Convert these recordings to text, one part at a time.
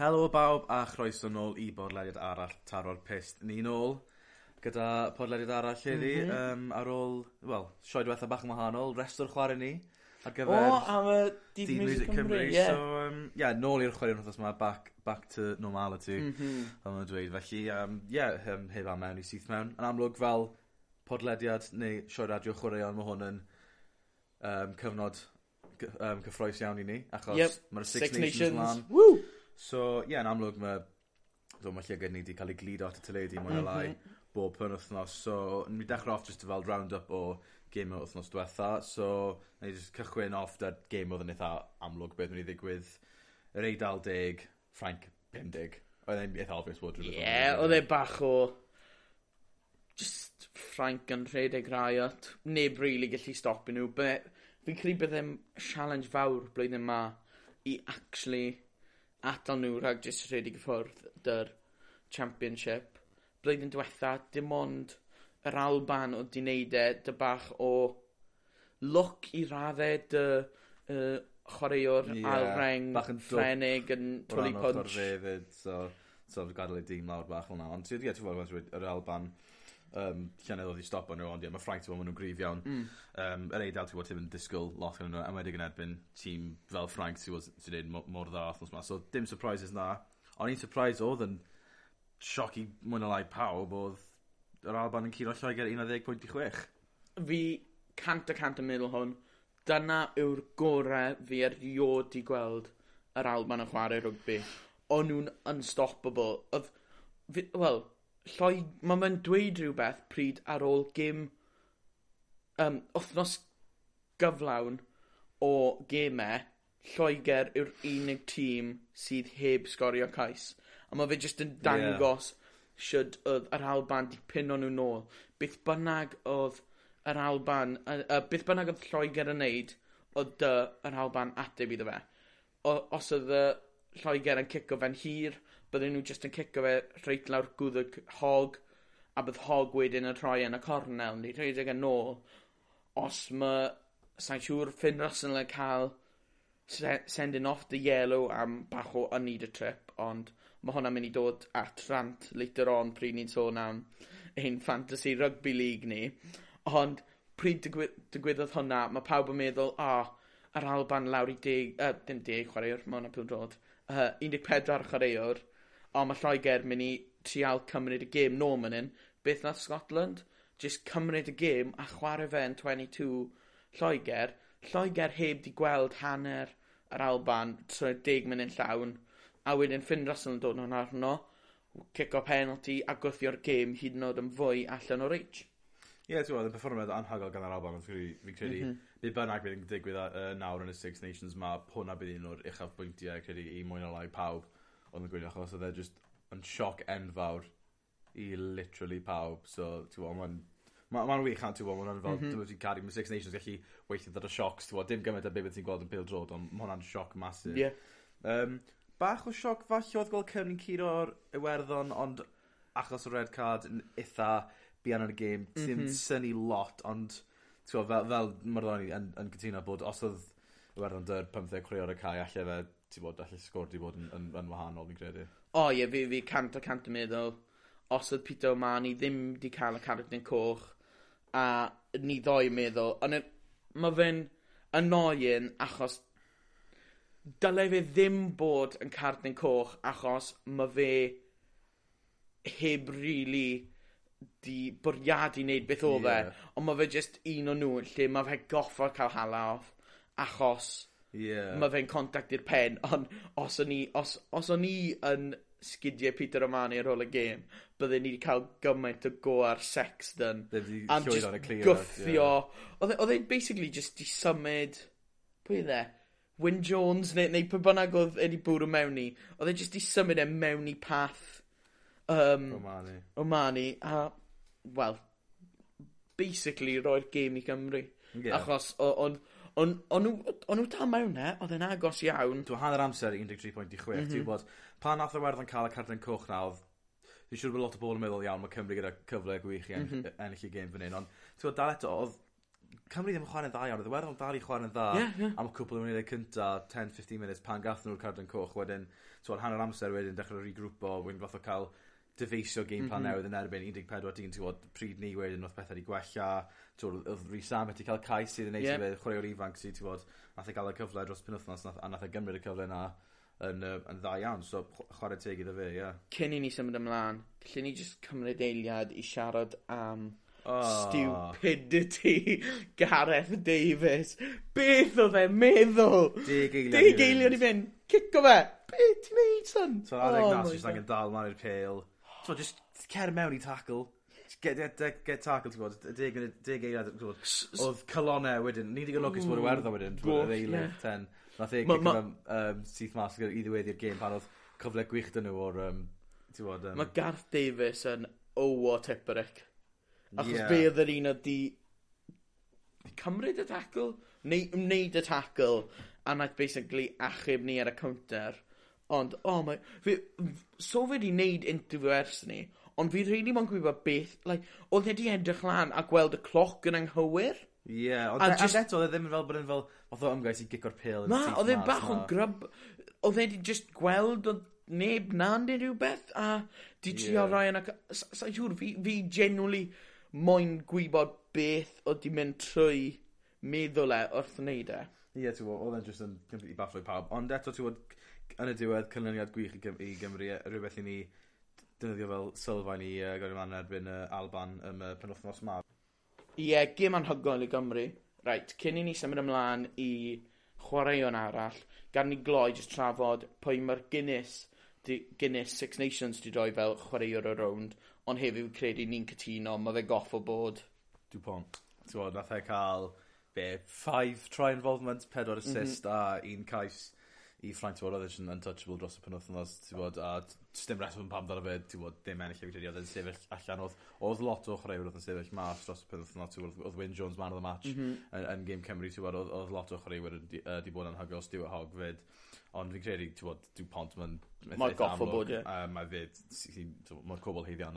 Helo bawb a chroeso nôl i bodlediad arall taro'r pist. Ni nôl gyda podlediad arall heddi mm -hmm. um, ar ôl, wel, sioe diwetha bach yn wahanol, restr chwarae ni ar gyfer... O, am y Deep Music, Music Cymru, Cymru. Yeah. So, um, yeah, nôl i'r chwaraeon wrthos yma, back, back to normality, mm -hmm. fel ma'n dweud. Felly, um, yeah, um, heb am mewn i syth mewn. Yn amlwg fel podlediad neu sioe radio chwaraeon, mae hwn yn um, cyfnod um, cyffroes iawn i ni, achos yep. mae'r Six, Six Nations, Nations So, ie, yeah, yn amlwg mae so mae llygad ni wedi cael ei glido at y teledu mwy o mhm. lai mm -hmm. bob pen wythnos. So, ni dechrau off just fel round-up o game o'r wythnos diwetha. So, ni just cychwyn off da game oedd yn eitha amlwg beth wedi ddigwydd. Yr Eidal 10, Frank 50. Oedd e'n eitha obvious bod rhywbeth. Ie, oedd e bach o... Just Frank yn rhedeg rai at. Neb really gallu stopio nhw. Fi'n credu bydd e'n challenge fawr blwyddyn yma i actually adal nhw rhag jyst rhedeg i ffwrdd dy'r championship. Blwyddyn diwetha, dim ond yr Alban o di wneud e, dy bach o look i raddau dy uh, chwaraewr yeah, alreng, ffrenig yn twli punch. Rhan o'r so, so gadael ei dîm lawr bach fel na. Ond ti'n yeah, ti'n fawr, yr Alban, um, llenyddoedd i stopo nhw, ond ie, mae Ffrainc, ti'n bod, maen nhw'n grif iawn. Mm. Um, yr eidl, ti'n bod, ti'n disgwyl lot gan nhw, a wedi yn erbyn tîm fel Frank ti'n bod, ti'n neud mor dda athnos ma. So, dim surprises na. Ond i'n surprise oedd yn sioc i mwyn o lai pawb oedd yr Alban yn curo Lloegr 11.6. Fi cant a cant yn meddwl hwn, dyna yw'r gorau fi erioed i gweld yr Alban yn chwarae rygbi. O'n nhw'n unstoppable. Oedd, wel, lloi... mae fe'n dweud rhywbeth pryd ar ôl gym um, wythnos gyflawn o gemau, Lloegr yw'r unig tîm sydd heb sgorio cais. A mae fe jyst yn dangos yeah. sydd oedd yr Alban di pino nhw nôl. Beth bynnag oedd yr Alban, uh, uh, beth bynnag oedd Lloegr yn neud, oedd dy yr Alban ateb iddo fe. O, os oedd y Lloegr yn cico fe'n hir, bydden nhw jyst yn cico fe reit lawr gwdd y hog, a bydd hog wedyn yn rhoi yn y cornel, neu rhedeg yn ôl, os mae, sa'n siŵr, Finn Russell yn cael sending off the yellow am bach o ynid y trip, ond mae hwnna'n mynd i dod at rant later on pryd ni'n sôn am ein fantasy rugby league ni. Ond pryd digwyddodd hwnna, mae pawb yn meddwl, o, oh, yr Alban lawr i deg, uh, dim deg chwaraewr, mae hwnna pwyl dod, uh, 14 chwaraewr, ond mae Lloegr mynd i trial cymryd y gêm nôl man hyn. beth nath Scotland Just cymryd y gêm a chwarae fe yn 22 Lloegr. Lloegr heb 'di gweld hanner yr Alban trwy 10 munud llawn a wedyn Finn Russell yn dod nhw'n arno cico penalty a gwythio'r gêm hyd yn oed yn fwy allan o reach. Ie, yeah, ti'n yn perfformiad anhygoel gan yr Alban, fi'n credu. Mm -hmm. Bydd bynnag bydd yn digwydd uh, nawr yn y Six Nations, mae hwnna bydd un o'r uchaf bwyntiau, credu, i mwyn o lai pawb oedd yn gwylio achos oedd e just yn sioc enfawr i literally pawb. So, ti'n gwbod, mae'n Mae'n ma, wych am ti'n gwybod, mae'n fel, mm -hmm. ti'n caru, mae Six Nations gallu weithio ddod o siocs, ti'n gwybod, dim gymaint o beth ti'n gweld yn pil drod, ond mae hwnna'n sioc masif. Yeah. Um, bach o sioc falle oedd gweld Cymru'n curo'r Iwerddon, ond achos o red card yn eitha bian yn y gêm, ti'n mm -hmm. syni lot, ond ti'n gwybod, fel, fel Mardoni yn, yn cytuno bod os oedd Iwerddon dyr 15 chwaraeo'r y cae, allai fe ti'n bod, allu sgwr di bod yn, yn, yn wahanol, fi'n credu. O oh, ie, yeah, fi, fi cant o cant yn meddwl, os oedd Peter O'Mani ddim di cael y caracter coch, a ni ddoi meddwl, ond mae fe'n annoying achos dylai fe ddim bod yn carden coch achos mae fe heb really di bwriadu wneud beth o e. fe. Yeah. Ond mae fe just un o nhw lle mae fe goffa cael hala off achos Yeah. Mae fe'n contact i'r pen, ond os o'n i, os, os o'n i yn sgidiau Peter Romani ar ôl y gêm, bydden ni wedi cael gymaint o go ar sex dyn. A just gwthio. Oedd e'n e basically just di symud, pwy dde? Wyn Jones, neu, neu pwy bynnag oedd wedi bwrw mewn i. Oedd e'n just di symud e mewn i path um, Romani. Romani. A, well, basically roi'r gêm i Gymru. Yeah. Achos oedd Ond o'n nhw dal mewn e, oedd e'n agos iawn. Dwi'n hanner amser 13.6, mm -hmm. ti'n bod, pan nath y werth yn cael y carden coch na, oedd Dwi'n siŵr bod lot o bobl yn meddwl iawn, mae Cymru gyda cyfle gwych i ennill, mm -hmm. ennill i gêm fan hyn, ond ti'n gwybod, dal eto, oedd Cymru ddim yn chwarae'n dda iawn, oedd Iwerddon dal i chwarae'n dda yeah, yeah. am y cwpl o munudau cynta, 10-15 munud, pan gath nhw'r carden coch, wedyn, ti'n hanner amser wedyn, dechrau regrwpo, wedyn fath o cael dyfeisio game plan mm -hmm. newydd yn erbyn 14 dyn, ti'n pryd ni wedyn oedd pethau wedi gwella, ti'n oedd Rhys Sam wedi cael cais sydd yn neis yep. i chwaraewr ifanc sydd, ti'n gwybod, nath e gael y cyfle dros penwthnos, nath, a nath e gymryd y cyfle yna yn, yn dda iawn, so chwarae teg iddo fe, ie. Yeah. Cyn i ni symud ymlaen, lle ni jyst cymryd eiliad i siarad am oh. stupidity Gareth Davis. Beth oedd e meddwl? Deg eiliad i fynd. Deg eiliad i fynd. Cico fe. Beth ti'n neud son? So, adeg oh, nas, jyst angen dal man i'r pêl so just cer mewn i tackle Jys get get de- get tackle ti'n y deg munud deg eiliad t'mod. S- s- odd calonne wedyn ni digon lwcus bod Iwerddon wedyn t'mod yr eilydd ten. Nath e gicio fe'n yym syth mas gyda- i ddiweddi'r gêm pan oedd cyfle gwych dyn nhw o'r um, ti'n t'mod um... Mae Garth Davis yn owo Tipperick. Achos Ie. fe oedd yr un oedd di cymryd y tackle, neu wneud y tackle, a naeth basically achub ni ar y counter. Ond, oh my... Fi, so fe 'di neud interview ers ni, ond fi rili mo'n gwybod beth, like, oedd e 'di edrych lan a gweld y cloc yn anghywir. Ie, ond a jyst... eto, oedd e ddim fel bod yn fel, oedd o ymgais i gico'r pêl yn Na, oedd e'n bach o gryb, oedd e 'di just gweld o neb na'n neud rhywbeth, a di trio yeah. Ryan ac... Sa'n siŵr, fi, fi genuinely moyn gwybod beth oedd di mynd trwy meddwl e wrth wneud e. Ie, yeah, ti'n oedd e'n just yn completely bafflo i pawb. Ond eto, ti'n gwybod, yn y diwedd cynlyniad gwych i, Gym i Gymru, e, rhywbeth i ni dynyddio fel sylfaen i e, uh, gael ymlaen erbyn uh, Alban ym uh, penwthnos ma. Ie, gym anhygoel i Gymru. Right, cyn i ni symud ymlaen i chwaraeon arall, gan ni gloi jyst trafod pwy mae'r Guinness, di, Guinness Six Nations di roi fel chwaraewr y rownd, ond hefyd credu ni'n cytuno, mae fe goff o bod. Dupont. Ti'n gwybod, nath e cael be, 5 try involvement, 4 assist mm -hmm. a un cais i Ffrainc t'mod odd e jyst yn untouchable dros y penwthnos t'bod a dim reswm pam ddyla fe t'wod dim ennill i'w credu oedd e'n sefyll allan oedd, oedd lot o chwaraewyr oedd yn sefyll mas dros y penwthnos t'wod oedd Wyn Jones man of the match mhm. yn yn game Cymru t'wod oedd, oedd lot o chwaraewyr wedi 'di bod yn anghofio Stuart Hogg 'fyd ond fi'n credu t'wod dyw pont 'ma'n ma'r goffo bod ie. A mae fe sy'n t'mo' ma'r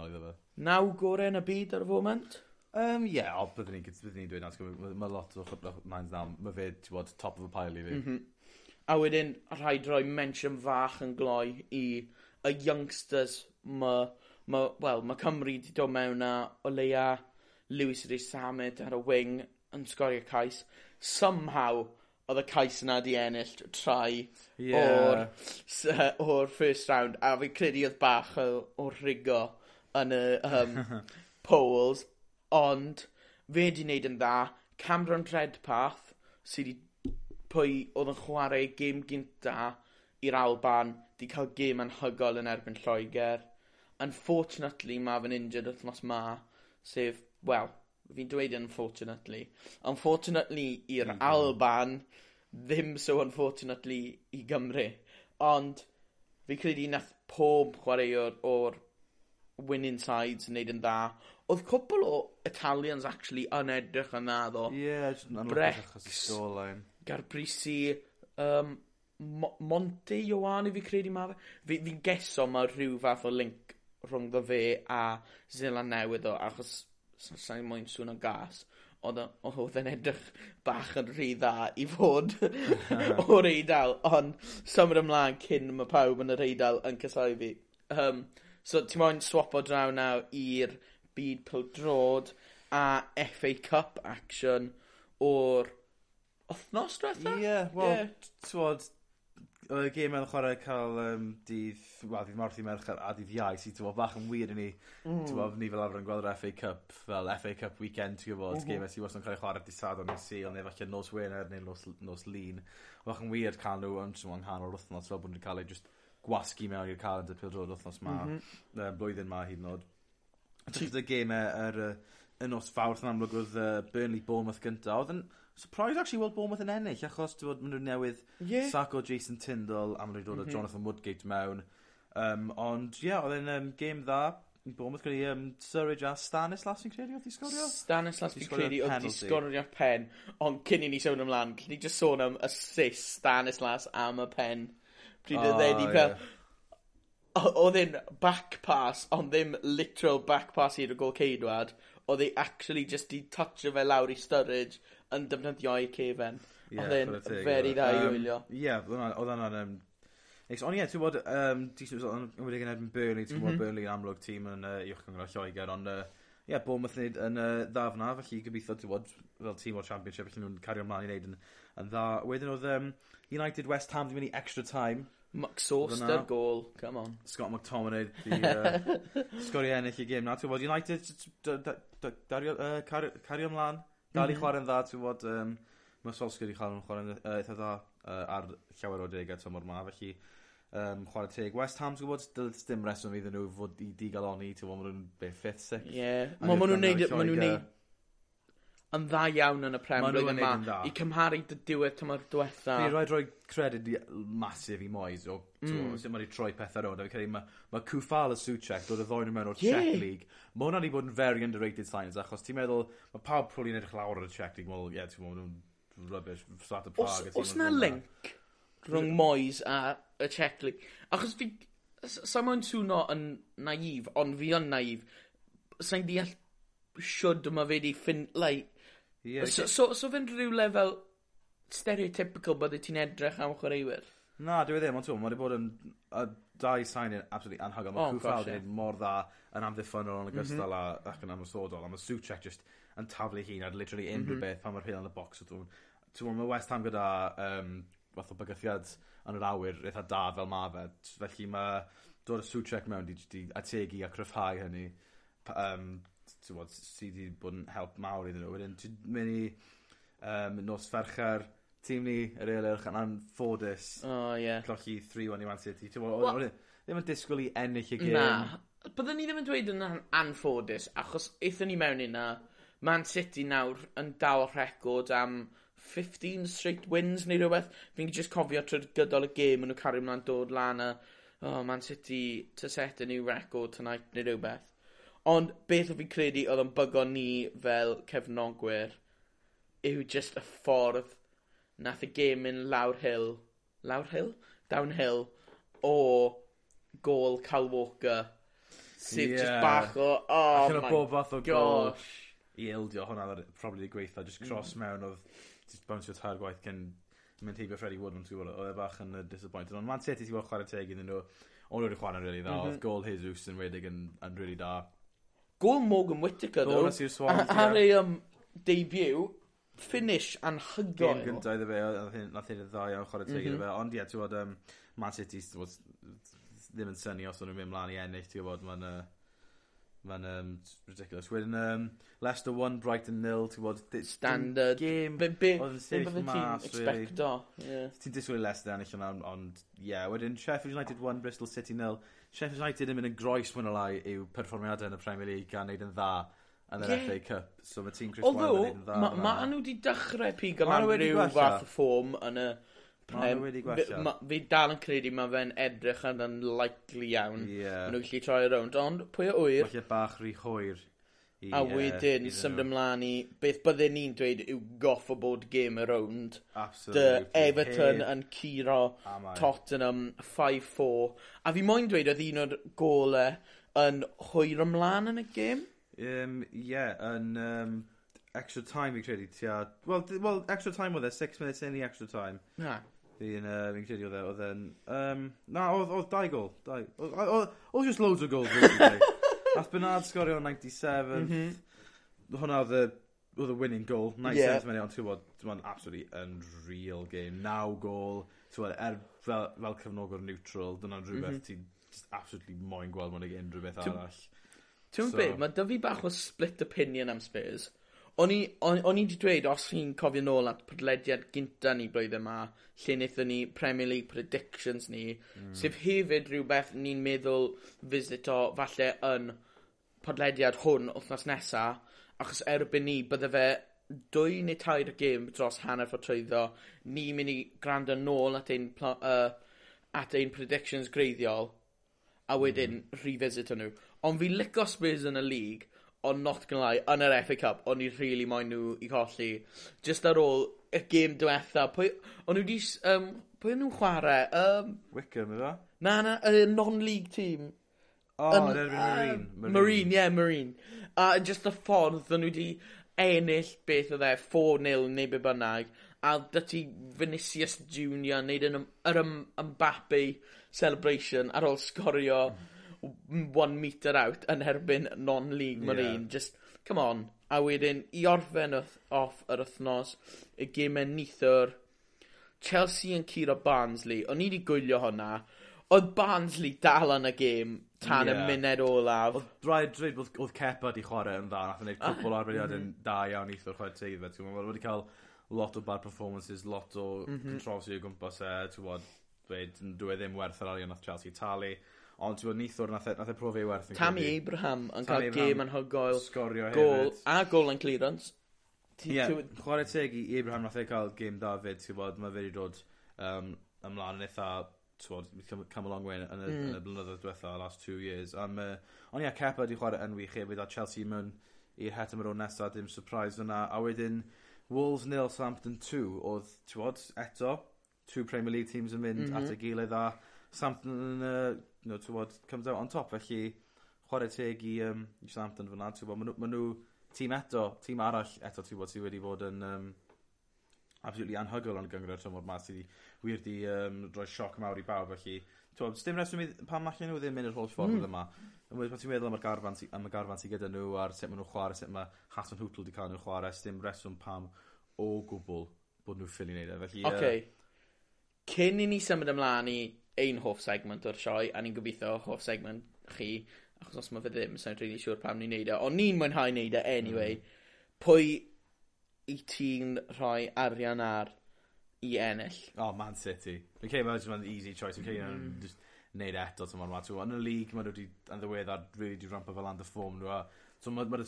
iddo fe. Naw gore yn y byd ar y foment? Um, ie o byddwn ni'n cyt- byddwn i'n dweud 'na t'go' ma' ma' lot o ma' fe bod, top of the pile i fi. Mm -hmm. A wedyn rhaid roi mention fach yn gloi i y youngsters ma, ma wel, ma Cymru wedi dod mewn a o leia Lewis Rhys Samet ar y wing yn sgorio cais. Somehow oedd y cais yna 'di ennill trai... Ie. ...o'r s- o'r first round a fi credu oedd bach o o rigo yn y um, polls ond fe 'di wneud yn dda. Cameron Redpath sydd wedi pwy oedd yn chwarae gêm gynta i'r Alban 'di cael gêm anhygol yn erbyn Lloegr. Unfortunately ma' fe'n injured wythnos 'ma sef, wel, fi'n dweud unfortunately unfortunately i'r mm-hmm. Alban ddim so unfortunately i Gymru. Ond fi credu nath pob chwaraewr o'r winning sides wneud yn dda. Oedd cwpwl o Italians actually yn edrych yn dda ddo. Ie, jyst yn anwylus achos y scoreline. Garbrisi, um, Mo Monte Ioane fi credu ma fe. Fi, fi'n geso mae rhyw fath o link rhwng rhwngddo fe a Zeland Newydd o, achos sa'n i moyn sŵn o gas, oedd e'n edrych bach yn rhy dda i fod o'r eidl, ond symud ymlaen cyn mae pawb yn yr eidl yn cysau fi. Um, so ti'n moyn o draw nawr i'r byd pildrod a FA Cup action o'r Wthnos diwetha? Ie, wel, yeah. t'wod, oedd y gêm yn chwarae cael um, dydd, wel, dydd Mawrth i Mercher a dydd Iau, sy'n twod bach yn wir i ni, mm. twod, ni fel arfer yn gweld yr FA Cup, fel FA Cup weekend, ti'n gwybod, mm -hmm. gêm sydd wastad yn cael ei chwarae dydd Sadon neu Sil, neu falle nos Wener neu nos, nos Lun. Bach yn wir cael nhw yn tywod, nghanol wythnos, fel bod nhw'n cael ei just gwasgu mewn i'r calendar pildrod wythnos ma, mm -hmm. blwyddyn ma hyd yn oed. Ti'n y gêm yr, y nos fawrth yn amlwg oedd uh, Burnley Bournemouth gyntaf, oedd yn Surprised actually weld Bournemouth yn ennill achos t'wod ma' n'w newydd... Ie. Sacco Jason Tyndall a ma' n'w dod o mhm. Jonathan Woodgate mewn. Um, ond ie o'dd e'n um, game dda i Bournemouth gyda um, Surridge a Stanislas fi'n credu oedd 'i sgorio? Stanislas fi'n credu oedd 'di sgorio pen ond cyn i ni symud ymlaen cyn i just sôn am assist Stanislas am y pen. Pryd oedd e 'di ca'l o- e'n back pass ond ddim literal back pass i'r golceidwad oedd e actually just 'di touch fe lawr i Sturridge yn defnyddio i cefen. Yeah, Oedd e'n very dda i wylio. Ie, oedd hwnna'n... Um, Ond ie, ti'n bod, um, ti'n bod yn erbyn Burnley, ti'n bod Burnley yn amlwg tîm yn uh, uwch gyngor Lloegr, ond uh, ie, yeah, Bournemouth wneud yn uh, dda fyna, felly gobeithio ti'n bod fel tîm o'r Championship, felly nhw'n cario ymlaen i wneud yn, yn dda. Wedyn oedd um, United West Ham di mynd i extra time. McSauster gol, come on. Scott McTominay di uh, sgori ennill i gêm na. Ti'n bod United dario, uh, cario ymlaen Dal i mhm. chwarae'n dda, ti'n bod, um, mae Solskjaer i chwarae'n chwarae'n uh, eitha dda uh, ar llawer o degau tymor ma, felly um, chwarae teg. West Ham, ti'n gwybod, dyl dim reswm iddyn nhw fod i digaloni, ti'n gwybod, maen nhw'n be, fifth, sixth. Ie, yeah. maen nhw'n neud, maen nhw'n neud yn dda iawn yn y Prem blwyddyn yma. I cymharu dy diwedd tymor diwetha. Fi roed roi credyd masif i Moyes o mm. sut mae wedi troi pethau roed. Fi'n credu mae ma Cwffal a Suchek dod y ddoen mewn o'r yeah. Czech League. Mae hwnna'n i bod yn very underrated signs achos ti'n meddwl mae pawb pwyl i'n edrych lawr o'r Czech League. Wel, ie, ti'n meddwl nhw'n rubbish, start y Prague. Os, os na link rhwng Moyes a y Czech League? Achos fi... Samo'n swno yn naif, ond fi yn naif. Sa'n deall siwrd yma fe di ffin, like, Yeah, e- so, so, so fe'n rhyw lefel stereotypical bod ti'n edrych am chwaraewyr? Na, dwi e ddim, ond mae wedi bod yn a dau sain yn absolutely anhygoel. Mae oh, Cwfawd yn mor dda yn amddiffynol yn mhm. ogystal mm -hmm. ac yn amysodol. A mae Suchek just yn taflu hun ar literally unrhyw mm -hmm. beth pan mae'r rheol yn y box. Ti'n mwyn, mae West Ham gyda um, fath o bygythiad yn yr awyr eitha da fel mae fe. Felly mae dod y Suchek mewn di, di ategu a cryfhau hynny. Um, bod, sydd wedi bod yn help mawr iddyn nhw. Wedyn, ti'n mynd i um, nos fercher, tîm ni, yr eilwch, yn anffodus. O, oh, ie. Yeah. Clochi 3-1 i Man City. Ti'n bod, well, ddim yn disgwyl i ennill y gêm. Na, byddwn ni ddim yn dweud yn anffodus, achos eithon ni mewn yna, Man City nawr yn dal record am 15 straight wins neu rhywbeth. Fi'n just cofio trwy'r gydol y gêm yn nhw cario mlaen dod lan a oh, Man City to set a new record tonight neu rhywbeth. Ond beth o' fi'n credu oedd yn bygo ni fel cefnogwyr yw just y ffordd nath y gêm yn lawr hill lawr hill? Downhill o gol Cal Walker sydd jyst bach o oh Allan my o bob fath o gôl gosh. i ildio hwnna oedd probably gweitha just mm. cross mm. mewn oedd jyst bounsio tair gwaith cyn mynd heibio Freddie Wood ond oedd e bach yn uh, disappointed ond Man City ti'n gweld chwarae teg iddyn nhw ond mhm. oedd wedi chwarae'n really dda mm -hmm. oedd gol Jesus yn wedig yn, yn really da gol Morgan Whittaker, though, ar ei um, debut, finish anhygoel. Gyn gyntaf iddo fe, nath hyn y dda iawn chwarae teg iddo mhm. fe, ond ie, ti'n gwybod, um, Man City ddim yn syni os o'n nhw'n mynd mlaen i ennill, ti'n gwybod, mae'n... Uh, mae'n um, ridiculous. Wedyn, um, Leicester 1, Brighton 0, ti'n gwybod... Standard. Game. Be, be, oedd yn sefyll mas, really. Expecto. Yeah. Ti'n disgwyl Leicester ennill yna, ond, ie. Yeah. Wedyn, Sheffield United 1, Bristol City 0. Sheffield United yn mynd yn groes mwyn o lai yw perfformiadau yn y Premier League gan neud yn dda yn yr yeah. FA Cup. So mae tîm Chris Although, Wilder yn neud yn dda. Although, ma, ma nhw wedi dechrau pig am rhyw fath o ffom yn y... Mae wedi gwella. Ma, fi dal yn credu mae fe'n edrych yn unlikely iawn. Yeah. Mae nhw'n gallu troi rownd. Ond pwy o wyr... Falle bach rhy hwyr I, a wedyn uh, symud ymlaen i beth bydden ni'n dweud yw goff o bod game around. Absolutely. Dy Everton hey. yn curo Tottenham 5-4. A fi moyn dweud oedd un o'r golau yn hwyr ymlaen yn y gêm? Um, yeah, yn um, extra time fi'n credu tia... Wel, well, extra time oedd e, 6 minutes in i extra time. Na. Fi'n uh, fi credu oedd e, oedd e'n... Um, na, oedd dau gol. Oedd just loads o goals. Nath Bernard sgorio 97. Mm -hmm. Hwna oedd y oedd y winning goal, 97th yeah. minute, ond ti'n bod, dwi'n absolutely unreal game. Naw gol, ti'n bod, er, fel, fel cyfnogwr neutral, dyna'n rhywbeth mm -hmm. ti'n absolutely moyn gweld mwyn unrhyw beth arall. Ti'n so, beth, mae dyfu bach o split opinion am Spurs. O'n i o'n, o'n i wedi dweud, os chi'n cofio nôl at podlediad gynta ni blwyddyn yma, lle wnaethon ni Premier League predictions ni, mm. sef hefyd rhywbeth ni'n meddwl visit o falle yn podlediad hwn wythnos nesa, achos erbyn ni bydde fe dwy neu tair gêm dros hanner ffordd trwyddo, ni'n mynd i gwrando nôl at ein, uh, at ein predictions greiddiol, a wedyn mm. revisit nhw. Ond fi licio Spurs yn y league, ond not gonna lie, yn yr FA Cup, o'n i rili really moyn nhw i colli. Just ar ôl y gêm diwetha, pwy... O'n nhw. Um, pwy o'n nhw'n chwarae? Um, Wickham, ydw? E? Na, na, y non-league team. O, oh, yn, Marine. Uh, Marine, Marine, ie, yeah, Marine. A uh, just y ffordd, o'n nhw wedi ennill beth oedd e, 4-0 neu be bynnag, a dyti Vinicius Junior wneud yn yr Mbappe celebration ar ôl sgorio mm one metre out yn erbyn non-league Marine. Yeah. Just, come on. A wedyn, i orffen off yr wythnos, y gymau nithwr, Chelsea yn curo Barnsley. O'n i wedi gwylio hwnna. Oedd Barnsley dal yn y gêm tan yeah. y munud olaf. Oedd rhaid dweud bod oedd Kepa di chwarae yn dda, nath e yn gwneud cwbl o arbediad yn mm-hmm. da iawn i thwy'r chwarae teidd. Mae wedi cael lot o bad performances, lot o mm -hmm. controversy o gwmpas e, ti'n bod, dweud, dwi e ddim werth yr arian nath Chelsea talu. Ond ti'n bod neithwr nath e, nath e profi ei werth. Tammy credu. Abraham yn cael gêm anhygoel. Sgorio gol, hefyd. A gol yn clearance. Ie, yeah, chwarae teg i Abraham nath e cael gêm da fyd. Ti'n bod, mae fe wedi dod um, ymlaen yn eitha twod, come, come a long way yn y, mm. yn y hmm. blynyddoedd diwetha, last two years. Um, uh, ond ie, yeah, Kepa wedi chwarae yn wych hefyd, a Chelsea mewn i'r het ymwneud nesaf, dim surprise fyna A wedyn, Wolves nil Southampton 2, oedd, ti'n bod, eto, two Premier League teams yn mynd mm -hmm. at y gilydd a Southampton yn uh, you know t'wod comes out on top felly chwarae teg i um, i Southampton fyna, ti'n t'wbo' ma' nhw, ma' n'w tîm eto tîm arall eto ti'n t'wbod sydd wedi bod yn um, absolutely anhygol yn y tymor 'ma sydd wir 'di um, roi sioc mawr i bawb felly ti'n t'wod sdim reswm i pan pam nhw ddim mynd yr holl ffordd... mm. ...yma unwaith bo' ti'n meddwl am yr garfan sy am y garfan sy gyda nhw, a'r sut maen nhw'n chwarae, sut mae Hasan Hwtl wedi cael nhw'n chwarae, sdim reswm pam o gwbl bod nhw'n ffili wneud e felly yy... Oce. Cyn i ni symud ymlaen i ein hoff segment o'r sioe, a ni'n gobeithio hoff segment chi, achos os mae fe ddim, sa'n rili really siŵr pam ni'n neud e, ond ni'n mwynhau neud e anyway. Mm. Pwy i ti'n rhoi arian ar i ennill? Oh, Man City. Fi'n okay, cael mae'n easy choice, fi'n cael mm. just neud e eto tymor yma. Yn y lig, mae'n nhw wedi, yn ddiweddar, really di rampa fel and y ffom nhw. So, mae ma,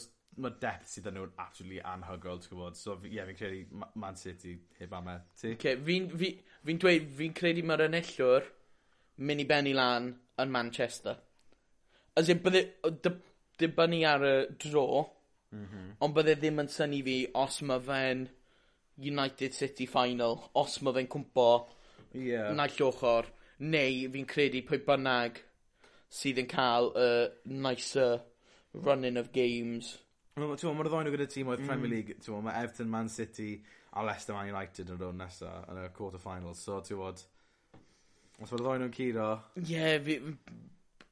ma depth sydd yn nhw'n absolutely anhygol, ti'n gwybod. So, ie, yeah, fi'n credu Man City heb am e. Ti? Okay, fi'n fi, fi dweud, fi'n credu mae'r enillwr mynd i benni lan yn Manchester. As in, bydde, dibynnu ar y dro, mm -hmm. ond bydde ddim yn syni fi os mae fe'n United City Final, os mae fe'n cwmpo yeah. naill ochr, neu fi'n credu pwy bynnag sydd yn cael y uh, nicer running of games. Mae'r ddoen nhw gyda tîm oedd mm. Premier League, mae Everton, Man City a Leicester Man United yn dod nesaf yn y quarter-finals, so ti'n bod... Os mae'r ddoen nhw'n curo... Ie, fi...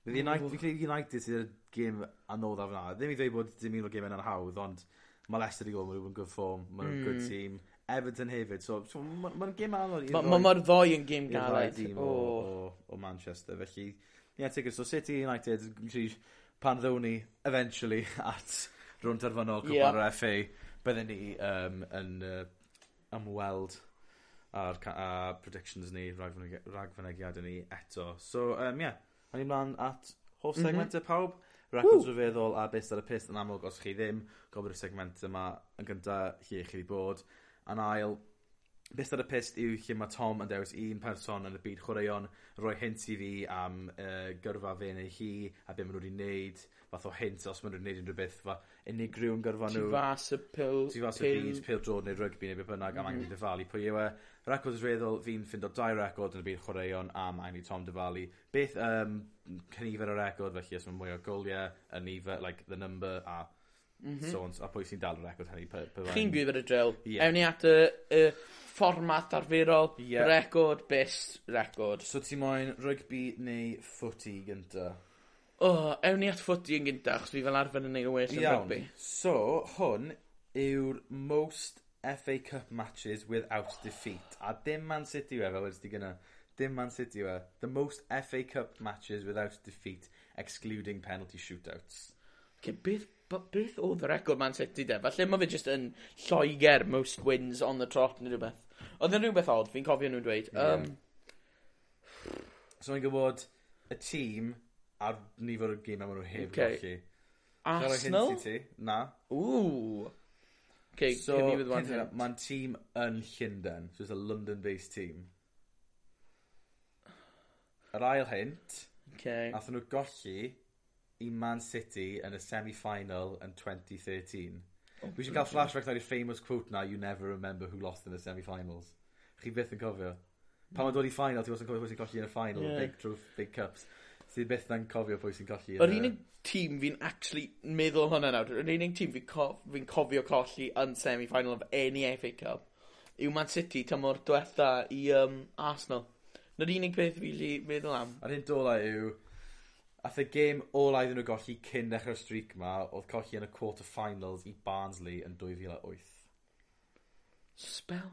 Fydd United, fi'n credu United sydd y gym anoddaf yna. Ddim i ddweud bod dim un o'r gym yna'n hawdd, ond mae Leicester i gwybod, mae nhw'n good form, mae nhw'n mm. good team. Everton hefyd, so, so mae'n ma gym anodd. Mae mae'r ddoi yn gym galed. O, oh. o, o, Manchester, felly... Ie, yeah, tickets, so City United, pan ddewn ni, eventually, at rhwnt arfynol cwpar yeah. FA, byddwn ni um, yn uh, ymweld a'r a predictions ni, ragfynegiadau ni eto. So, um, yeah, a ni mlaen at hoff mhm. segmentau mm -hmm. pawb. Records rhyfeddol a beth ar y pist yn amlwg os chi ddim. Gofyn y segment yma yn gyntaf lle chi wedi bod. Yn ail, Beth ar y pist yw lle mae Tom yn dewis un person yn y byd chwaraeon rhoi hint i fi am uh, gyrfa fe neu hi a beth maen nhw wedi wneud fath o hint os maen nhw nhw'n wneud unrhyw beth fa, unigryw yn gyrfa nhw. Ti fas y pil... Ti fas y byd, pil drod neu rygbi neu beth bynnag am mhm. angen i dyfalu pwy yw e. Record reddol fi'n ffindo dau record yn y byd chwaraeon am angen i Tom dyfalu. Beth um, cynifer o record felly os mae mwy o goliau, y nifer, like the number a Mhm. So, -hmm. a pwy sy'n dal y record hynny. Chi'n gwybod ar y drill. Yeah. Ewn ni at y, y fformat arferol, yeah. record, best record. So ti moyn rygbi neu footy gynta? O, oh, ewn ni at footy yn gyntaf, chos fi fel arfer yn neud y well yn rygbi. So, hwn yw'r most FA Cup matches without defeat. A dim Man City yw e, fel ydych gyna. Dim Man City yw e. The most FA Cup matches without defeat, excluding penalty shootouts. Okay, beth but beth oedd y record Man City de? Falle mae fe jyst yn lloeger most wins on the trot neu rhywbeth. Oedd yn rhywbeth odd, fi'n cofio nhw'n dweud. Um, yeah. So mae'n gwybod y tîm a'r nifer o gym am nhw heb okay. golli. Arsenal? Ti? Na. Ooh. Okay, so, mae'n tîm yn Llundain. So, it's a London-based team. Yr ail hint, okay. athyn nhw golli i Man City yn y semi-final yn 2013. Oh, Dwi eisiau cael flashback ar y famous quote na, you never remember who lost in the semi-finals. Chi byth yn cofio. Pan mae'n dod i final, ti wastad yn cofio pwy sy'n colli yn y final, yeah. big truth, big cups. Ti byth yn cofio pwy sy'n colli. Yr unig tîm fi'n actually meddwl hwnna nawr, yr unig tîm fi'n co fi cofio colli yn semi-final of any FA Cup yw Man City tymor diwetha i um, Arsenal. Na'r unig peth fi wedi meddwl am. A'r hyn dola yw, Ath y gêm ola iddyn nhw golli cyn dechrau'r streak 'ma oedd colli yn y quarter-finals i Barnsley yn 2008. Spell.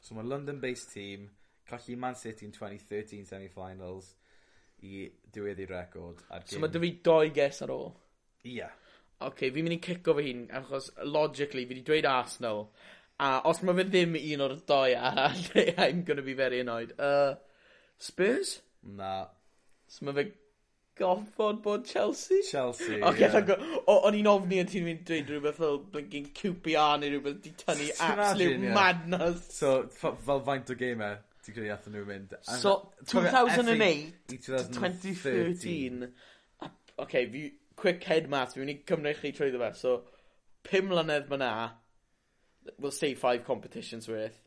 So mae London based team, colli Man City yn tweny thirteen semi-finals i diweddu record a'r gêm... So ma' 'da fi doi ges ar ôl? Ia. Oce fi'n mynd i cico fy hun achos logically fi wedi dweud Arsenal a os mae fe ddim un o'r doi arall I'm gonna be very annoyed. Uh, Spurs? Na. So mae fe goffod bod Chelsea? Chelsea, Ac yeah. go... O'n i'n ofni yn ti'n mynd dweud rhywbeth fel blinking QPR neu rhywbeth di tynnu absolute yeah. madness. So, fel faint o gamer, ti'n credu athyn nhw'n mynd? So, 2008 to 2013. Oce, fi, quick head math, fi'n mynd i cymryd chi trwy ddefa. So, pum mlynedd ma na, we'll say five competitions worth.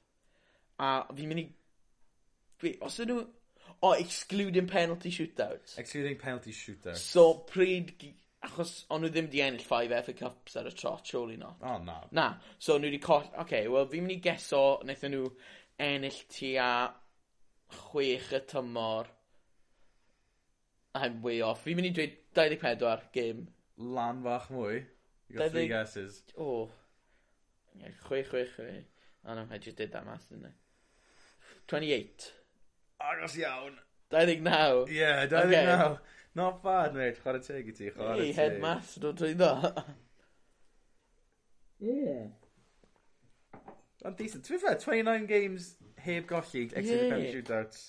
A fi'n mynd i... Os ydyn nhw O, excluding penalty shootouts. Excluding penalty shootouts. So, pryd... Achos, o'n nhw ddim di ennill 5 FA Cups ar y trot, surely not. O, oh, na. Na. So, nhw wedi coll... Oce, okay, wel, fi'n mynd i geso, wnaethon nhw ennill tua chwech y tymor. I'm way off. Fi'n mynd i dweud 24 game. Lan fach mwy. You got 20... three guesses. O. Chwech, chwech, chwech. Oh no, I just did that math, didn't I? 28. Agos iawn. 29? Ie, yeah, 29. Okay. Not bad, mate. Chwarae teg i ti, chwarae teg. Ei, head math, dwi'n dwi'n do. Ie. Ond decent. Ti'n fe, 29 games heb golli, except yeah. shootouts.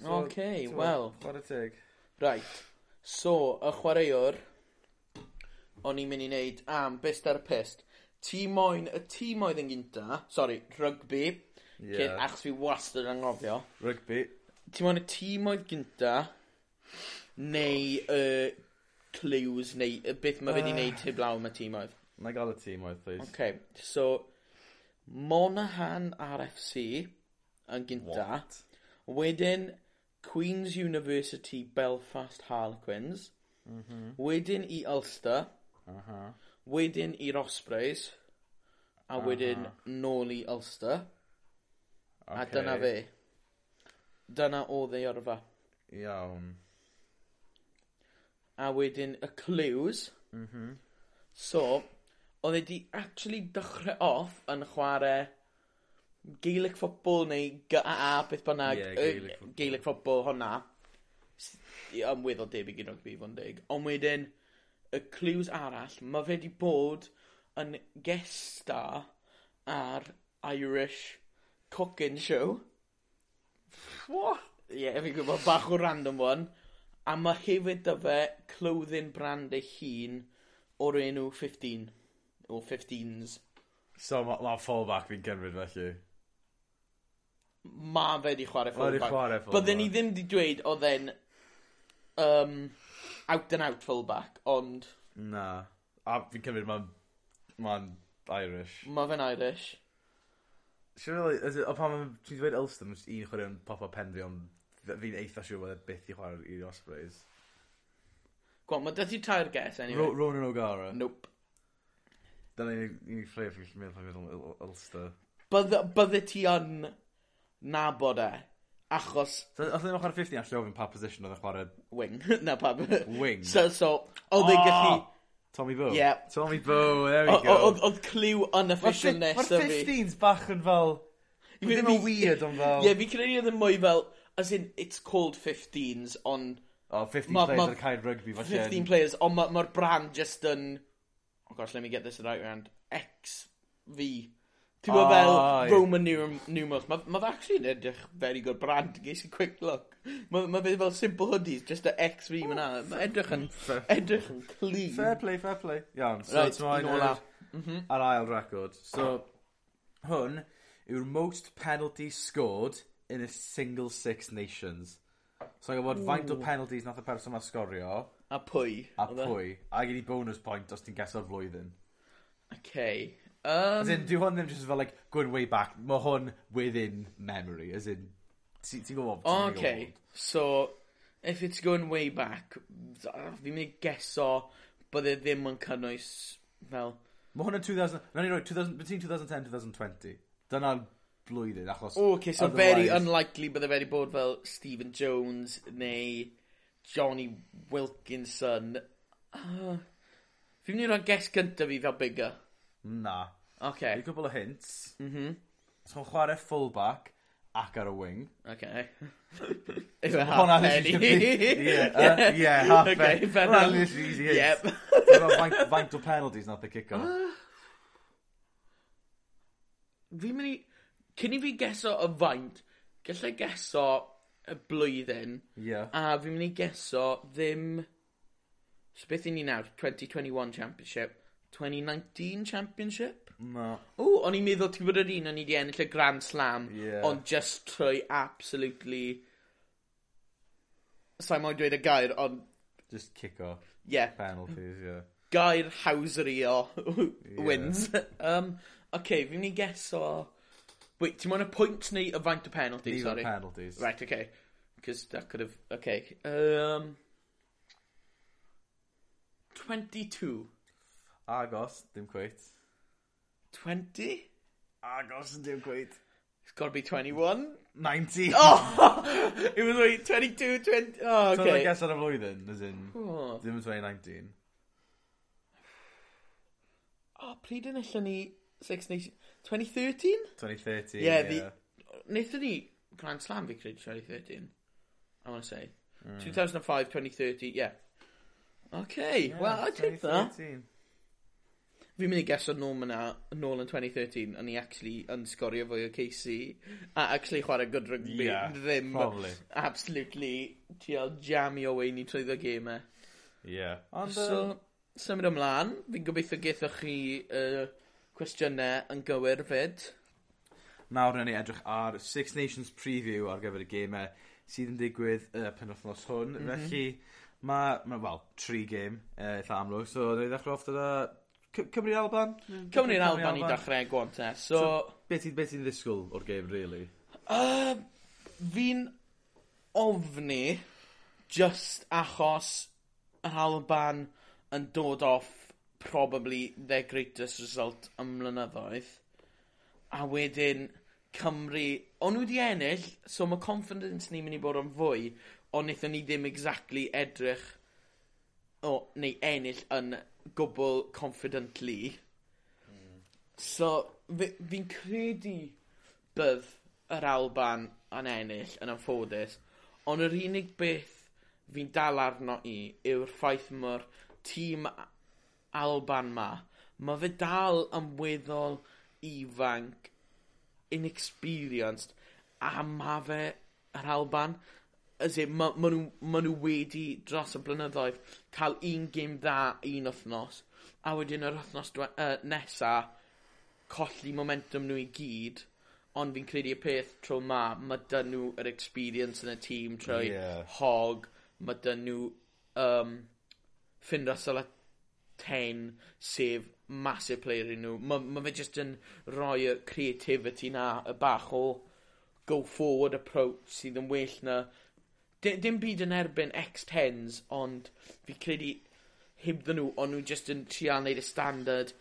So, OK, wel. Chwarae teg. Right. So, y chwaraewr, o'n i'n mynd i wneud am best ar y pest. Tîm moyn, y tîm oedd yn gynta, sorry, rygbi, Ie. Yeah. Achos fi wastad yn anghofio. Rygbi. Ti'n mwyn y tîm oedd gynta, neu y uh, clues, neu y beth mae fe wedi wneud heblaw ah. am y tîm oedd? Na gael y tîm oedd, please. Okay, so Monaghan RFC yn gynta. What? Wedyn Queen's University Belfast Harlequins. Mm -hmm. Wedyn i Ulster. Uh -huh. Wedyn i Ospreys. A wedyn uh -huh. nôl i Ulster. Okay. A dyna fe. Dyna oedd ei orfa. Iawn. A wedyn y clues. Mm -hmm. So, oedd e di actually dechrau off yn chwarae Gaelic football neu GAA, beth bynnag. Yeah, Gaelic, football. Gaelic football hwnna. honna. weddol debyg i'n rugby fo'n deg. Ond wedyn, y clues arall, mae fe di bod yn guest star ar Irish cooking show. What? Ie, yeah, fi'n gwybod, bach o random one. A mae hefyd dy fe clothing brand ei hun o'r enw 15. O 15s. So mae ma fallback fi'n cymryd felly. Mae fe di chwarae fullback. Mae chwarae fullback. Bydden ni ddim di dweud oedd e'n um, out and out fullback, ond... Na. A fi'n cymryd mae'n ma Irish. Mae fe'n Irish. Siwr o fod, o pan ti'n dweud Ulster, mae'n un chwarae yn pop o pen fi, ond fi'n eitha siŵr bod e byth i chwarae i'r Ospreys. Gwan, mae dyth tair ges, anyway. Ro Ronan O'Gara? Nope. Dyna un i'r ffreif fi'n meddwl pan fi'n Ulster. Bydde ti yn nabod e, achos... So, os ddim yn chwarae 50, allai ofyn pa position oedd e chwarae... Wing. Na, pa... Wing. So, so, oedd e'n gallu... Tommy Bow. Yeah. Tommy Bow, there we go. Oedd cliw unofficial nesaf fi. Mae'r 15s bach yn fel... Ddim yn weird ond fel... Ie, fi credu oedd yn mwy fel, as in, it's called 15s, ond... Oh, 15 ma, players ma, ar cael rugby, falle. 15 players, ond mae'r ma brand just yn... Oh gosh, let me get this right round. XV. Ti'n gwbo fel ah, Roman num- numerals Mae ma' fe actually yn edrych very good brand ges i quick look ma' ma' fe fel simple hoodies just a X fi fan 'na edrych yn edrych yn clean. Fair play fair play. Iawn so t'mod yr m-hm yr ail record so hwn yw'r most penalty scored in a single Six Nations. So i wbod faint o penalties nath y person 'ma sgorio. A pwy. A e? pwy. A gyd i bonus point os ti'n gueso'r flwyddyn. Um, As in um. dyw hwn ddim just fel like going way back Mae hwn within memory as in ti gwybod? gwbo okay, so if it's going way back fi'n mynd i geso e ddim yn cynnwys fel Mae hwn yn 2000... Na ni roi two thousand between two thousand ten two thousand twenty. Dyna'r blwyddyn achos... O okay, so very unlikely bydde fe wedi bod fel Stephen Jones neu Johnny Wilkinson. Uh, fi'n mynd i roi ges gyntaf fi fel bigger. Na. Oce. Neu' cwbl o hints. M-hm. So chwarae fullback ac ar y wing. Oce. Yw e half penny? Ie yy ie half penny. Oce fair enough. literally easy hits. Yep. Faint faint o penalties nath y e kick off. Fi'n mynd i... Cyn i fi geso y faint, gallai geso y blwyddyn. Yeah. A fi'n mynd i geso ddim... So beth i ni nawr? Twenty twenty one Championship. 2019 Championship? No. O, o'n i'n meddwl ti'n bod yr un o'n i wedi ennill y Grand Slam, yeah. ond just trwy absolutely... Sa'n moyn dweud y gair, ond... Just kick-off. Yeah. Penalties, yeah. Gair hawserio wins. Yeah. um, okay, fi'n mynd i geso... Wait, ti'n mwyn y pwynt neu y faint o penalties, These sorry? penalties. Right, okay. Because that could have... Okay. Um, 22. Agos, dim cweit. 20? Agos dim cweit. It's got to be 21. 90. Oh! it was like 22, 20. Oh, okay. So, I guess ar y flwyddyn, as in, oh. dim yn 2019. Oh, pryd yn allan ni Six Nations... 2013? 2013, yeah. yeah. The, Naethon ni Grand Slam fi credu 2013. I want to say. Mm. 2005, 2030, yeah. Okay, yeah, well, I take that fi'n mynd i geso nôl myna, nôl yn 2013, o'n i actually yn sgorio fwy o Casey, a actually chwarae good rugby, yeah, ddim probably. absolutely tiel jamio wein trwy ddo gemau. Yeah. Ond, so, uh... symud ymlaen, fi'n gobeithio geithoch chi uh, cwestiynau yn gywir fyd. Nawr ni edrych ar Six Nations Preview ar gyfer y gemau sydd yn digwydd y uh, penwthnos hwn. Mm -hmm. Felly, mae, ma, wel, tri gêm uh, eitha amlwg. So, dwi'n ddechrau off dyna Cymru Alban? Hmm. Cymru'n Alban i dechrau gwan te. So, so be ti'n ti ddisgwyl o'r game, really? Uh, fi'n ofni just achos yr Alban yn dod off probably their greatest result ym mlynyddoedd. A wedyn Cymru, o'n nhw wedi ennill, so mae confidence ni'n mynd i bod yn fwy, ond wnaethon ni ddim exactly edrych o, neu ennill yn gwbl confidently. So, fi'n fi credu bydd yr Alban yn ennill yn anffodus, ond yr unig beth fi'n dal arno i yw'r ffaith mae'r tîm Alban ma, mae fe dal ymweddol ifanc, inexperienced, a mae fe yr Alban as in, ma, ma, nhw, ma nhw wedi dros y blynyddoedd cael un gêm dda un wythnos, a wedyn yr wythnos dwe, uh, nesa colli momentum nhw i gyd, ond fi'n credu y peth tro ma, mae dyn nhw yr experience yn y tîm trwy yeah. hog, mae dyn nhw um, Finn Russell a 10, sef massive player i nhw. Mae ma fe jyst yn rhoi y creativity na, y bach o go forward approach sydd yn well na di, dim byd yn erbyn X10s, ond fi credu hebddyn nhw, ond nhw jyst yn trial neud y standard,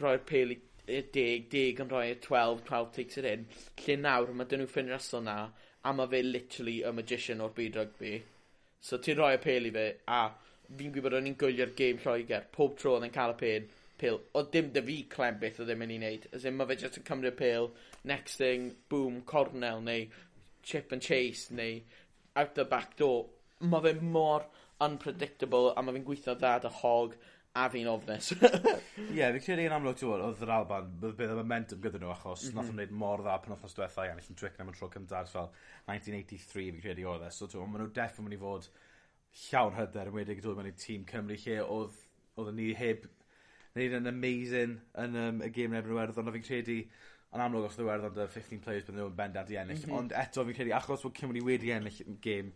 roi'r pel i y 10, 10 yn rhoi'r 12, 12 takes it in. Lle nawr, mae dyn nhw ffyn rhesol na, a mae fe literally a magician o'r byd rugby. So ti'n rhoi y pel i fe, a fi'n gwybod o'n i'n gwylio'r game Lloegr, pob tro oedd yn cael y pel, pel. O dim dy fi clem beth oedd e'n mynd i wneud. As in, mae fe jyst yn cymryd pel, next thing, boom, cornel, neu chip and chase, neu out the back door. Mae fe mor unpredictable a mae fe'n gweithio dda dy hog a fi'n ofnus. Ie, yeah, fi'n credu yn amlwg ti'n oedd yr Alban, bydd y momentum gyda nhw achos mm -hmm. nath wneud mor dda pan othnos diwetha i ennill yn twic am y tro cyntaf fel 1983 fi'n credu oedd e. So ti'n maen nhw deff yn mynd i fod llawn hyder yn wedig dod mewn i tîm Cymru lle oedd, oedd ni heb wneud yn amazing yn um, y gêm yn Ebrwywerdd ond fi'n credu yn amlwg os ddiweddodd y 15 players bydden nhw'n bendant i ennill. Mm -hmm. Ond eto fi'n credu achos bod Cymru wedi ennill gêm,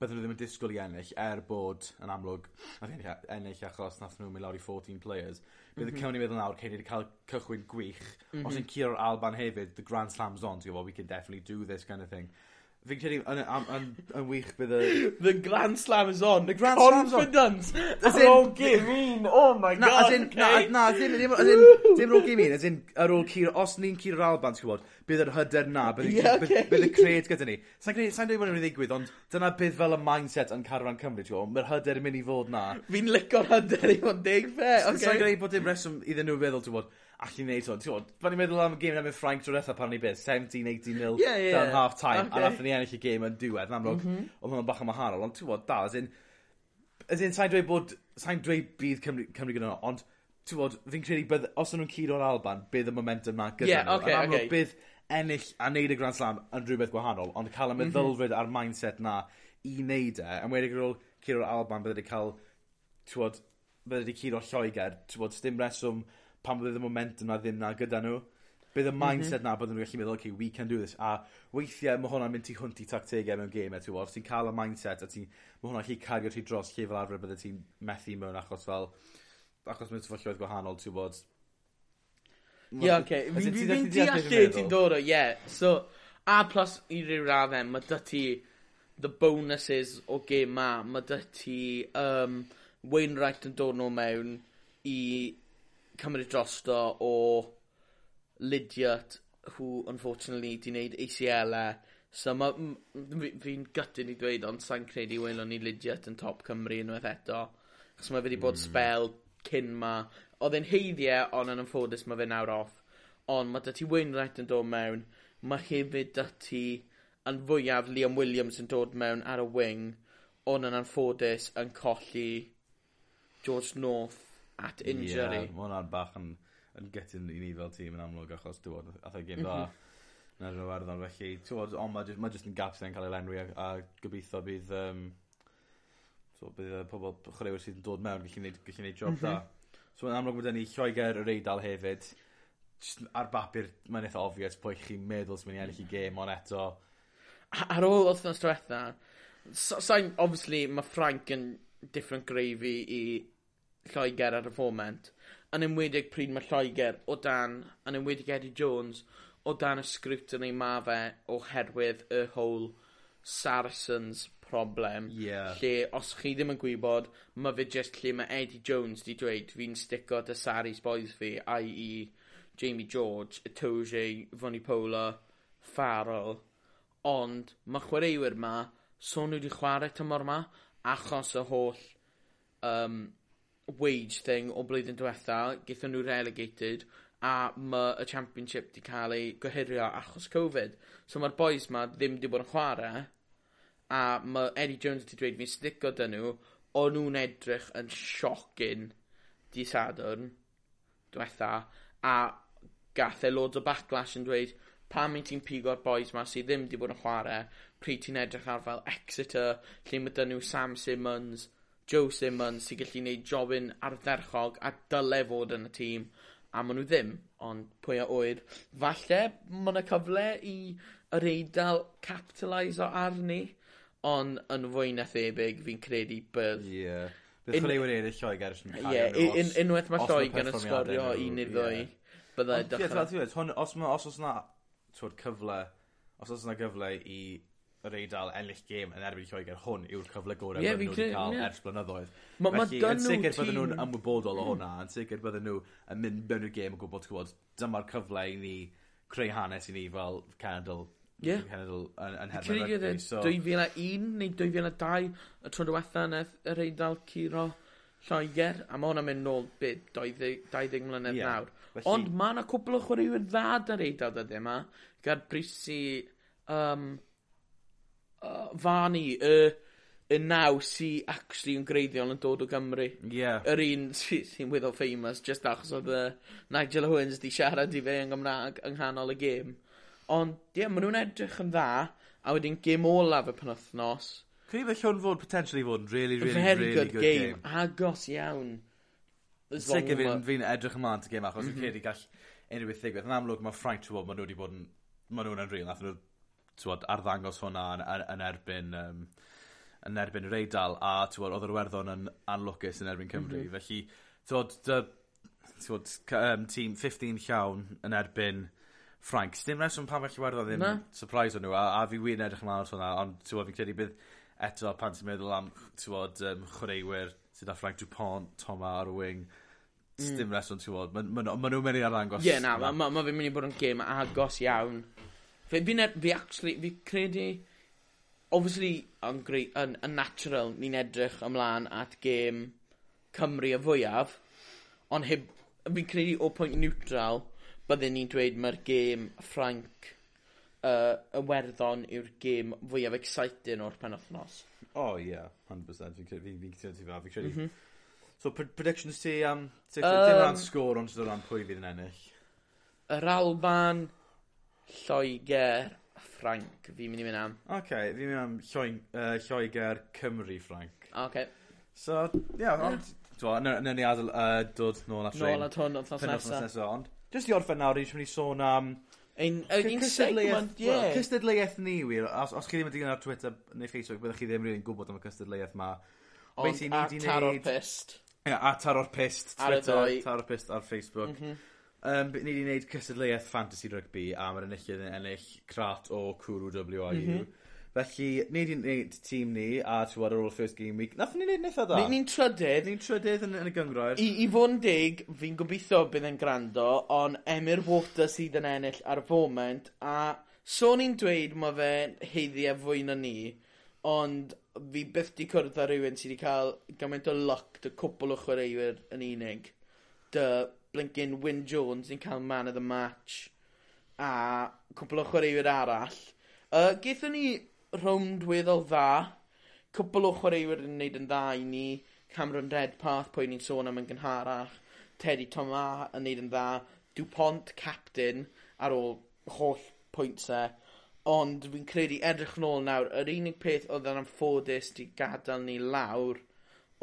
bydden nhw ddim yn disgwyl i ennill er bod yn amlwg nath ennill, ennill achos nath nhw mynd lawr i 14 players. Bydd mm -hmm. Cymru meddwl nawr ceir wedi cael cychwyn gwych. Mm -hmm. Os mhm. yn curo'r Alban hefyd, the Grand Slam's on, ti'n gwybod, we can definitely do this kind of thing. Fi'n credu yn, yn, yn, yn wych bydd y... The Grand Slam is on. The Grand Confidence. As in... Ar ôl game Oh my na, god. As in, okay. Na, as ddim, dim, as in, dim rôl gym un. As in, ar ôl cur, os ni'n cur yr Alban, ti'n gwybod, bydd yr hyder na, bydd, yeah, okay. bydd, y cred gyda ni. Sa'n credu, sa'n dweud bod yn ddigwydd, ond dyna bydd fel y mindset yn Carfan Cymru, ti'n gwybod, mae'r hyder yn mynd i fod na. Fi'n licio'r hyder i fod deg fe. Okay. Sa'n credu bod dim reswm iddyn nhw feddwl, ti'n gwybod, allu wneud hwn. Ti'n fan ni'n meddwl am y gêm yn Ffrainc drwy'r etha pan ni beth, 17-18 nil yeah, yeah, down half time, okay. a nath ni ennill y gêm yn diwedd, yn amlwg, mm -hmm. oedd hwnna'n bach yn wahanol, ond ti'n bod, da, as in, as in, sa'n dweud bod, sa'n dweud bydd Cymru, Cymru gyda nhw, ond, ti'n bod, fi'n credu, bydd, os nhw'n cyd o'r Alban, bydd y momentum na gyda yeah, nhw. Okay, yn amlwg, okay. bydd ennill a neud y Grand Slam yn rhywbeth gwahanol, ond cael y meddylfryd mm -hmm. a'r mindset na i wneud e, yn wedi ar ôl cyd o'r Alban, bydd wedi cael, ti'n bod, bydd wedi cyd o'r Lloegr, ti'n bod, dim reswm, pan bydd y momentum na ddim na gyda nhw. Bydd y mindset mm -hmm. na bod nhw'n gallu meddwl, okay, we can do this. A weithiau mae hwnna'n mynd i hwnt i tactegau mewn game, ti'n gwybod. Os Ti'n cael y mindset a ti'n... Mae hwnna'n gallu cario ti dros lle fel arfer bydde ti'n methu mewn achos fel... Achos mae'n sefyllioedd gwahanol, ti'n gwybod. Ie, yeah, oce. Okay. Fi'n deall lle ti'n dod o, ie. Yeah. So, a plus i ryw raddau, mae dy ti the bonuses o game ma. Mae dy ti um, Wainwright yn dod nhw mewn i cymryd drosto o Lydiat who unfortunately 'di wneud ACL-e. So ma' m- fi fi'n gytyn i dweud, ond sa'n credu welon ni Lydiat yn top Cymru unwaith eto. 'Chos mae wedi 'di bod hmm. spel cyn 'ma. Oedd e'n heiddiau ond yn ymffodus mae fe nawr off. Ond mae 'da ti Wainwright yn dod mewn. Mae hefyd 'da ti yn fwyaf Liam Williams yn dod mewn ar y wing ond yn anffodus yn colli George North at injury. Ie, mae hwnna'n bach yn, yn gytyn i ni fel tîm yn amlwg achos dwi'n ath ei gym mhm. dda. Na rhywun werddon, felly, ti'n ond mae jyst, ma jyst yn gaps yn cael ei lenwi a, a gobeithio bydd, um, so, bydd y pobl chwaraewyr sydd yn dod mewn gallu gwneud, gallu gwneud job da. Mhm. So, yn amlwg bod ni Lloegr yr Eidal hefyd, Just ar bapur, mae'n eitha obvious pwy chi'n meddwl sy'n mynd i ennill i gêm, ond eto... Ar ôl wythnos diwetha, sa'n, so, so, obviously, mae Frank yn different gravy i Lloegr ar y foment, yn enwedig pryd mae Lloegr o dan, yn enwedig Eddie Jones, o dan y scrutiny ma fe oherwydd y whole Saracens problem. Yeah. Lle, os chi ddim yn gwybod, mae fe just lle mae Eddie Jones di dweud fi'n stico dy Saris boys fi, i.e. Jamie George, Itoje, Fonny Pola, Farrell. Ond mae chwaraewyr ma, so nhw wedi chwarae tymor ma, achos y holl um, wage thing o blwyddyn diwetha, gaethon nhw relegated, a mae y championship di cael ei gohirio achos Covid. So mae'r boys ma ddim di bod yn chwarae, a mae Eddie Jones wedi dweud fi'n stico dyn nhw, o'n nhw'n edrych yn siocin di Sadwrn, diwetha, a gath e loads o backlash yn dweud, pam i ti'n pigo'r boys ma sydd ddim wedi bod yn chwarae, pryd ti'n edrych ar fel Exeter, lle mae dyn nhw Sam Simmons, Joe Simmons sy'n gallu gwneud jobyn ardderchog a dyle fod yn y tîm a maen nhw ddim, ond pwy a oed. Falle mae yna cyfle i yr eidl capitalise o arni, ond yn fwy na thebyg fi'n credu bydd. Ie. Yeah. Bydd chwaraewyr eraill Lloegr yn cael. Ie, yeah, unwaith mae Lloegr yn sgorio un neu ddwy, byddai dechrau. Os os yna cyfle, os oes yna gyfle i yr Eidal ennill gêm yn erbyn Lloegr, hwn yw'r cyfle gorau yeah, nhw wedi cael yeah. ers blynyddoedd. Ma, ma Felly, ma yn sicr bydden nhw'n ymwybodol o mm. hwnna, yn sicr bydden nhw yn mynd mewn i'r gêm yn gwybod, gwybod, dyma'r cyfle i ni creu hanes i ni fel Cenedl Yeah. Cenedl yn, yn herfyn rygbi. E so... 2001 neu 2002 y tro diwetha neth yr Eidal Ciro Lloegr, a mae hwnna'n mynd nôl byd 20, 20 mlynedd yeah. nawr. Felly... Ond mae yna cwbl o chwaraewyr dda ar Eidal dydw yma, e, gyda Brisi, um, fan i, y, y naw sy actually yn greiddiol yn dod o Gymru. Yeah. Yr un sy'n sy wyth famous, just achos oedd uh, Nigel Owens di siarad i fe yng Nghymraeg yng nghanol y gêm. Ond, ie, yeah, maen nhw'n edrych yn dda, a wedyn gêm olaf y penwthnos. Cyn fe llwn fod potentially fod yn really, really, Very really good, good game. game. Agos iawn. Sicr fi'n fi edrych ymlaen at y gêm achos mm -hmm. fi'n mhm. credu gall unrhyw beth ddigwydd. Yn amlwg mae Frank ti'n bod maen nhw wedi bod yn... Maen nhw'n yn unreal. Nath nhw tywod, arddangos hwnna yn, yn, yn erbyn um, yn erbyn yr Eidal a tywod, oedd yr Werddon yn anlwcus yn erbyn Cymru. Mm -hmm. Felly, tywod, dy, tywod, um, tîm 15 llawn yn erbyn Ffrainc. Dim reswm pan felly Werddon ddim Na. surprise o nhw, a, a fi wir yn edrych ymlaen at hwnna, ond tywod, fi'n credu bydd eto pan ti'n meddwl am tywod, um, chwaraewyr sydd â Frank Dupont, Toma ar y wing, mm. dim reswm ti'n. Maen ma, ma nhw'n mynd i arddangos. Ie, yeah, na, mae ma, ma, ma fi'n mynd i bod yn gêm agos iawn Fe, fi'n fi actually, fi credu, obviously, yn, greu, yn, yn natural, ni'n edrych ymlaen at gêm Cymru y fwyaf, ond heb, fi'n credu o pwynt neutral, byddwn ni'n dweud mae'r gêm Ffranc uh, y werddon yw'r gêm fwyaf exciting o'r penwthnos. O, oh, ie, yeah, 100%. Fi'n credu, fi'n credu, fi'n credu. Mm -hmm. So, predictions ti am, um, um, dim ran sgôr ond sydd o ran pwy fydd yn ennill? Yr Alban, Lloegr Ffranc, fi'n mynd i mynd am. Oce, okay, fi'n mynd am Lloen, uh, Lloegr Cymru Ffranc. Oce. Okay. So, ie, yeah, ond... Nw'n ni adael uh, dod nôl at. Nôl at hwn, othnos nesaf. Othnos nesaf, ond... jyst i orffen nawr, ni'n mynd i sôn am... Ein, ein segment, ie. Yeah. Cystadleuaeth ni, wir. Os, os chi ddim yn digon ar Twitter neu Facebook, byddwch chi ddim rili'n gwybod am y cystadleuaeth ma. Ond, a taro'r pist. Ie, a taro'r pist. Twitter, taro'r pist ar Facebook. Mm -hmm. Um, ni wedi gwneud cystadleuaeth fantasy rygbi a mae'r enillydd yn ennill crat o cwrw WIU. Mm -hmm. Felly, ni wedi gwneud tîm ni, a tywod ar ôl first game week, nath ni'n gwneud nitha dda. Ni'n ni trydydd. Ni'n trydydd yn, yn, y gyngroer. I, i fod yn dig, fi'n gobeithio bydd yn gwrando, ond Emyr Water sydd yn ennill ar y foment, a so ni'n dweud mae fe heiddiau e fwy na ni, ond fi byth di cwrdd â rhywun sydd wedi cael gymaint o luck dy cwpl o chwaraewyr yn unig. Dy blincin Wyn Jones yn cael man of the match. A cwpl o chwaraewyr arall. Uh, Gaethon ni rownd weddol dda, cwpl o chwaraewyr yn neud yn dda i ni, Cameron Redpath, pwy ni'n sôn am yn gynharach, Teddy Thomas yn neud yn dda, Dupont, captain, ar ôl holl pwyntsau. Ond fi'n credu edrych yn ôl nawr, yr unig peth oedd yn amffodus di gadael ni lawr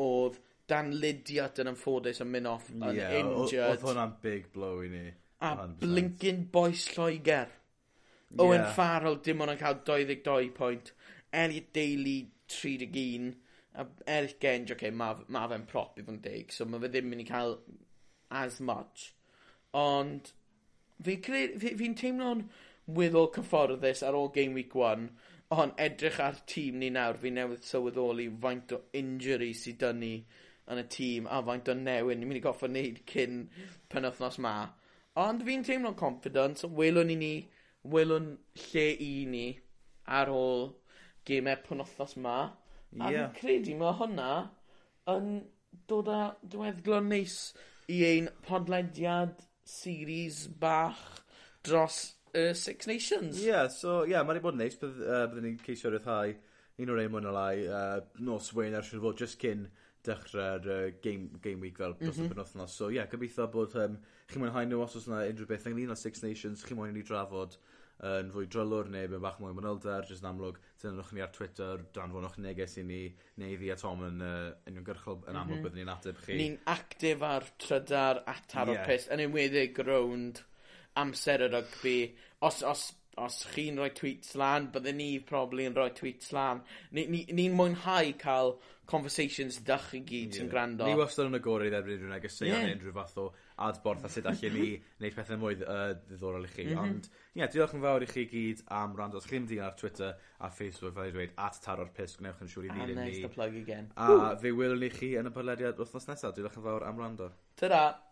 oedd Dan Lydiat yn anffodus yn mynd off yn yeah, injured. Oedd hwnna'n big blow i ni. 100%. A blinkin boes Lloegr. Owen. Farrell dim ond yn cael 22 pwynt. Elliot Daly 31. A Eric Genge, oce, okay, mae ma fe'n prop i fod yn deg, so mae fe ddim mynd i cael as much. Ond fi'n fi, fi, fi teimlo'n weddol cyfforddus ar ôl Game Week 1, ond edrych ar tîm ni nawr, fi newydd sylweddoli faint o injury sydd dyn ni yn y tîm a faint o newyn ni'n mynd i goffa wneud cyn penwthnos ma. Ond fi'n teimlo'n confident, welwn ni ni, welwn lle i ni ar ôl gemau penwthnos ma. A yeah. fi'n credu mae hwnna yn dod â diweddglo neis i ein podlediad series bach dros uh, Six Nations. Ie, yeah, so ie, yeah, mae'n bod yn neis, bydd, uh, byddwn ni'n ceisio rhyddhau un o'r ein mwyn o lai, uh, nos wein ar siwr fod, just cyn dechrau'r uh, game, game week fel dros mm -hmm. y mhm. penwthnos. So ie, yeah, gobeithio bod um, chi'n mwynhau nhw os oes yna unrhyw beth ynglyn â Six Nations, chi'n mwyn i ni drafod uh, yn fwy drylwr neu mewn bach mwy mynylder, jyst yn amlwg, tynnwch ni ar Twitter, danfonwch neges i ni, neu ddi a Tom yn uh, uniongyrchol yn amlwg mm -hmm. byddwn ni'n ateb chi. Ni'n actif ar trydar a taro yeah. pist, yn enwedig rownd amser y rygbi. Os, os os chi'n rhoi tweets lan, byddwn ni probably yn rhoi tweets lan. Ni'n ni, ni, ni mwynhau cael conversations dych i gyd yeah. sy'n gwrando. Ni wastad yn agored erbyn rhywun ag ysau yeah. ar unrhyw fath o adborth a sut allan ni wneud pethau mwy uh, ddiddorol i chi. Mm -hmm. Ond, ie, yeah, diolch yn fawr i chi gyd am rand Os chi'n digon ar Twitter a Facebook, fel i dweud, at taro'r pus, gwnewch yn siŵr i ah, ni. A nice to plug again. A Woo. fe wylwn i chi yn y podlediad wythnos nesaf. Diolch yn fawr am rando. Ta-da!